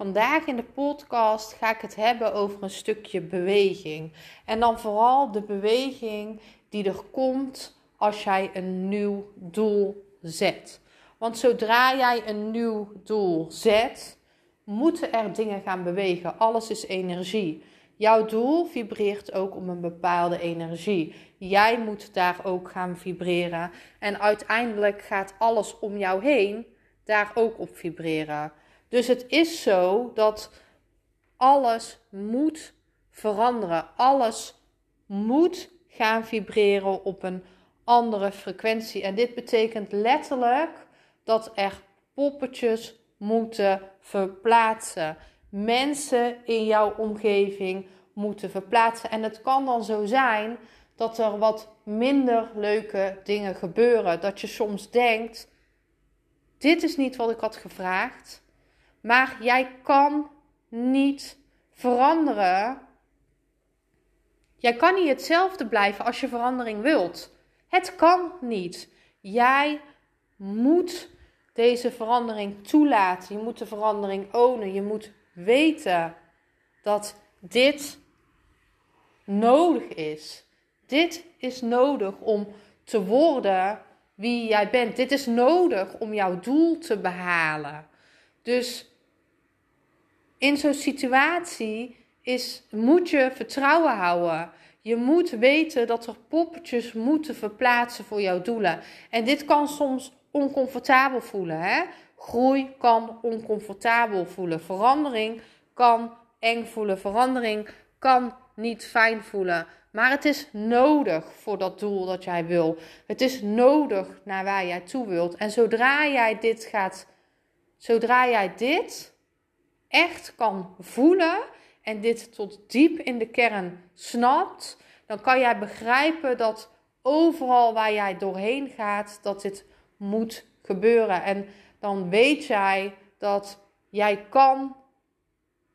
Vandaag in de podcast ga ik het hebben over een stukje beweging. En dan vooral de beweging die er komt als jij een nieuw doel zet. Want zodra jij een nieuw doel zet, moeten er dingen gaan bewegen. Alles is energie. Jouw doel vibreert ook om een bepaalde energie. Jij moet daar ook gaan vibreren. En uiteindelijk gaat alles om jou heen daar ook op vibreren. Dus het is zo dat alles moet veranderen. Alles moet gaan vibreren op een andere frequentie. En dit betekent letterlijk dat er poppetjes moeten verplaatsen. Mensen in jouw omgeving moeten verplaatsen. En het kan dan zo zijn dat er wat minder leuke dingen gebeuren. Dat je soms denkt: dit is niet wat ik had gevraagd. Maar jij kan niet veranderen. Jij kan niet hetzelfde blijven als je verandering wilt. Het kan niet. Jij moet deze verandering toelaten. Je moet de verandering ownen. Je moet weten dat dit nodig is. Dit is nodig om te worden wie jij bent. Dit is nodig om jouw doel te behalen. Dus in zo'n situatie is, moet je vertrouwen houden. Je moet weten dat er poppetjes moeten verplaatsen voor jouw doelen. En dit kan soms oncomfortabel voelen. Hè? Groei kan oncomfortabel voelen. Verandering kan eng voelen. Verandering kan niet fijn voelen. Maar het is nodig voor dat doel dat jij wil. Het is nodig naar waar jij toe wilt. En zodra jij dit gaat, zodra jij dit echt kan voelen en dit tot diep in de kern snapt, dan kan jij begrijpen dat overal waar jij doorheen gaat, dat dit moet gebeuren. En dan weet jij dat jij kan,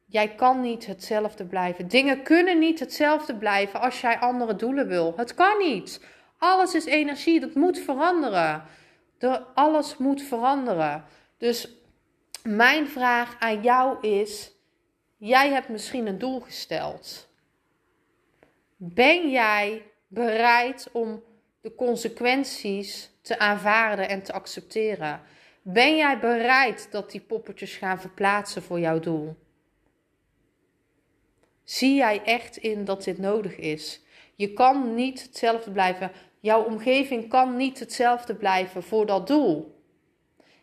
jij kan niet hetzelfde blijven. Dingen kunnen niet hetzelfde blijven als jij andere doelen wil. Het kan niet. Alles is energie, dat moet veranderen. De, alles moet veranderen. Dus mijn vraag aan jou is: jij hebt misschien een doel gesteld. Ben jij bereid om de consequenties te aanvaarden en te accepteren? Ben jij bereid dat die poppetjes gaan verplaatsen voor jouw doel? Zie jij echt in dat dit nodig is? Je kan niet hetzelfde blijven. Jouw omgeving kan niet hetzelfde blijven voor dat doel.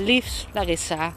Liefs Larissa.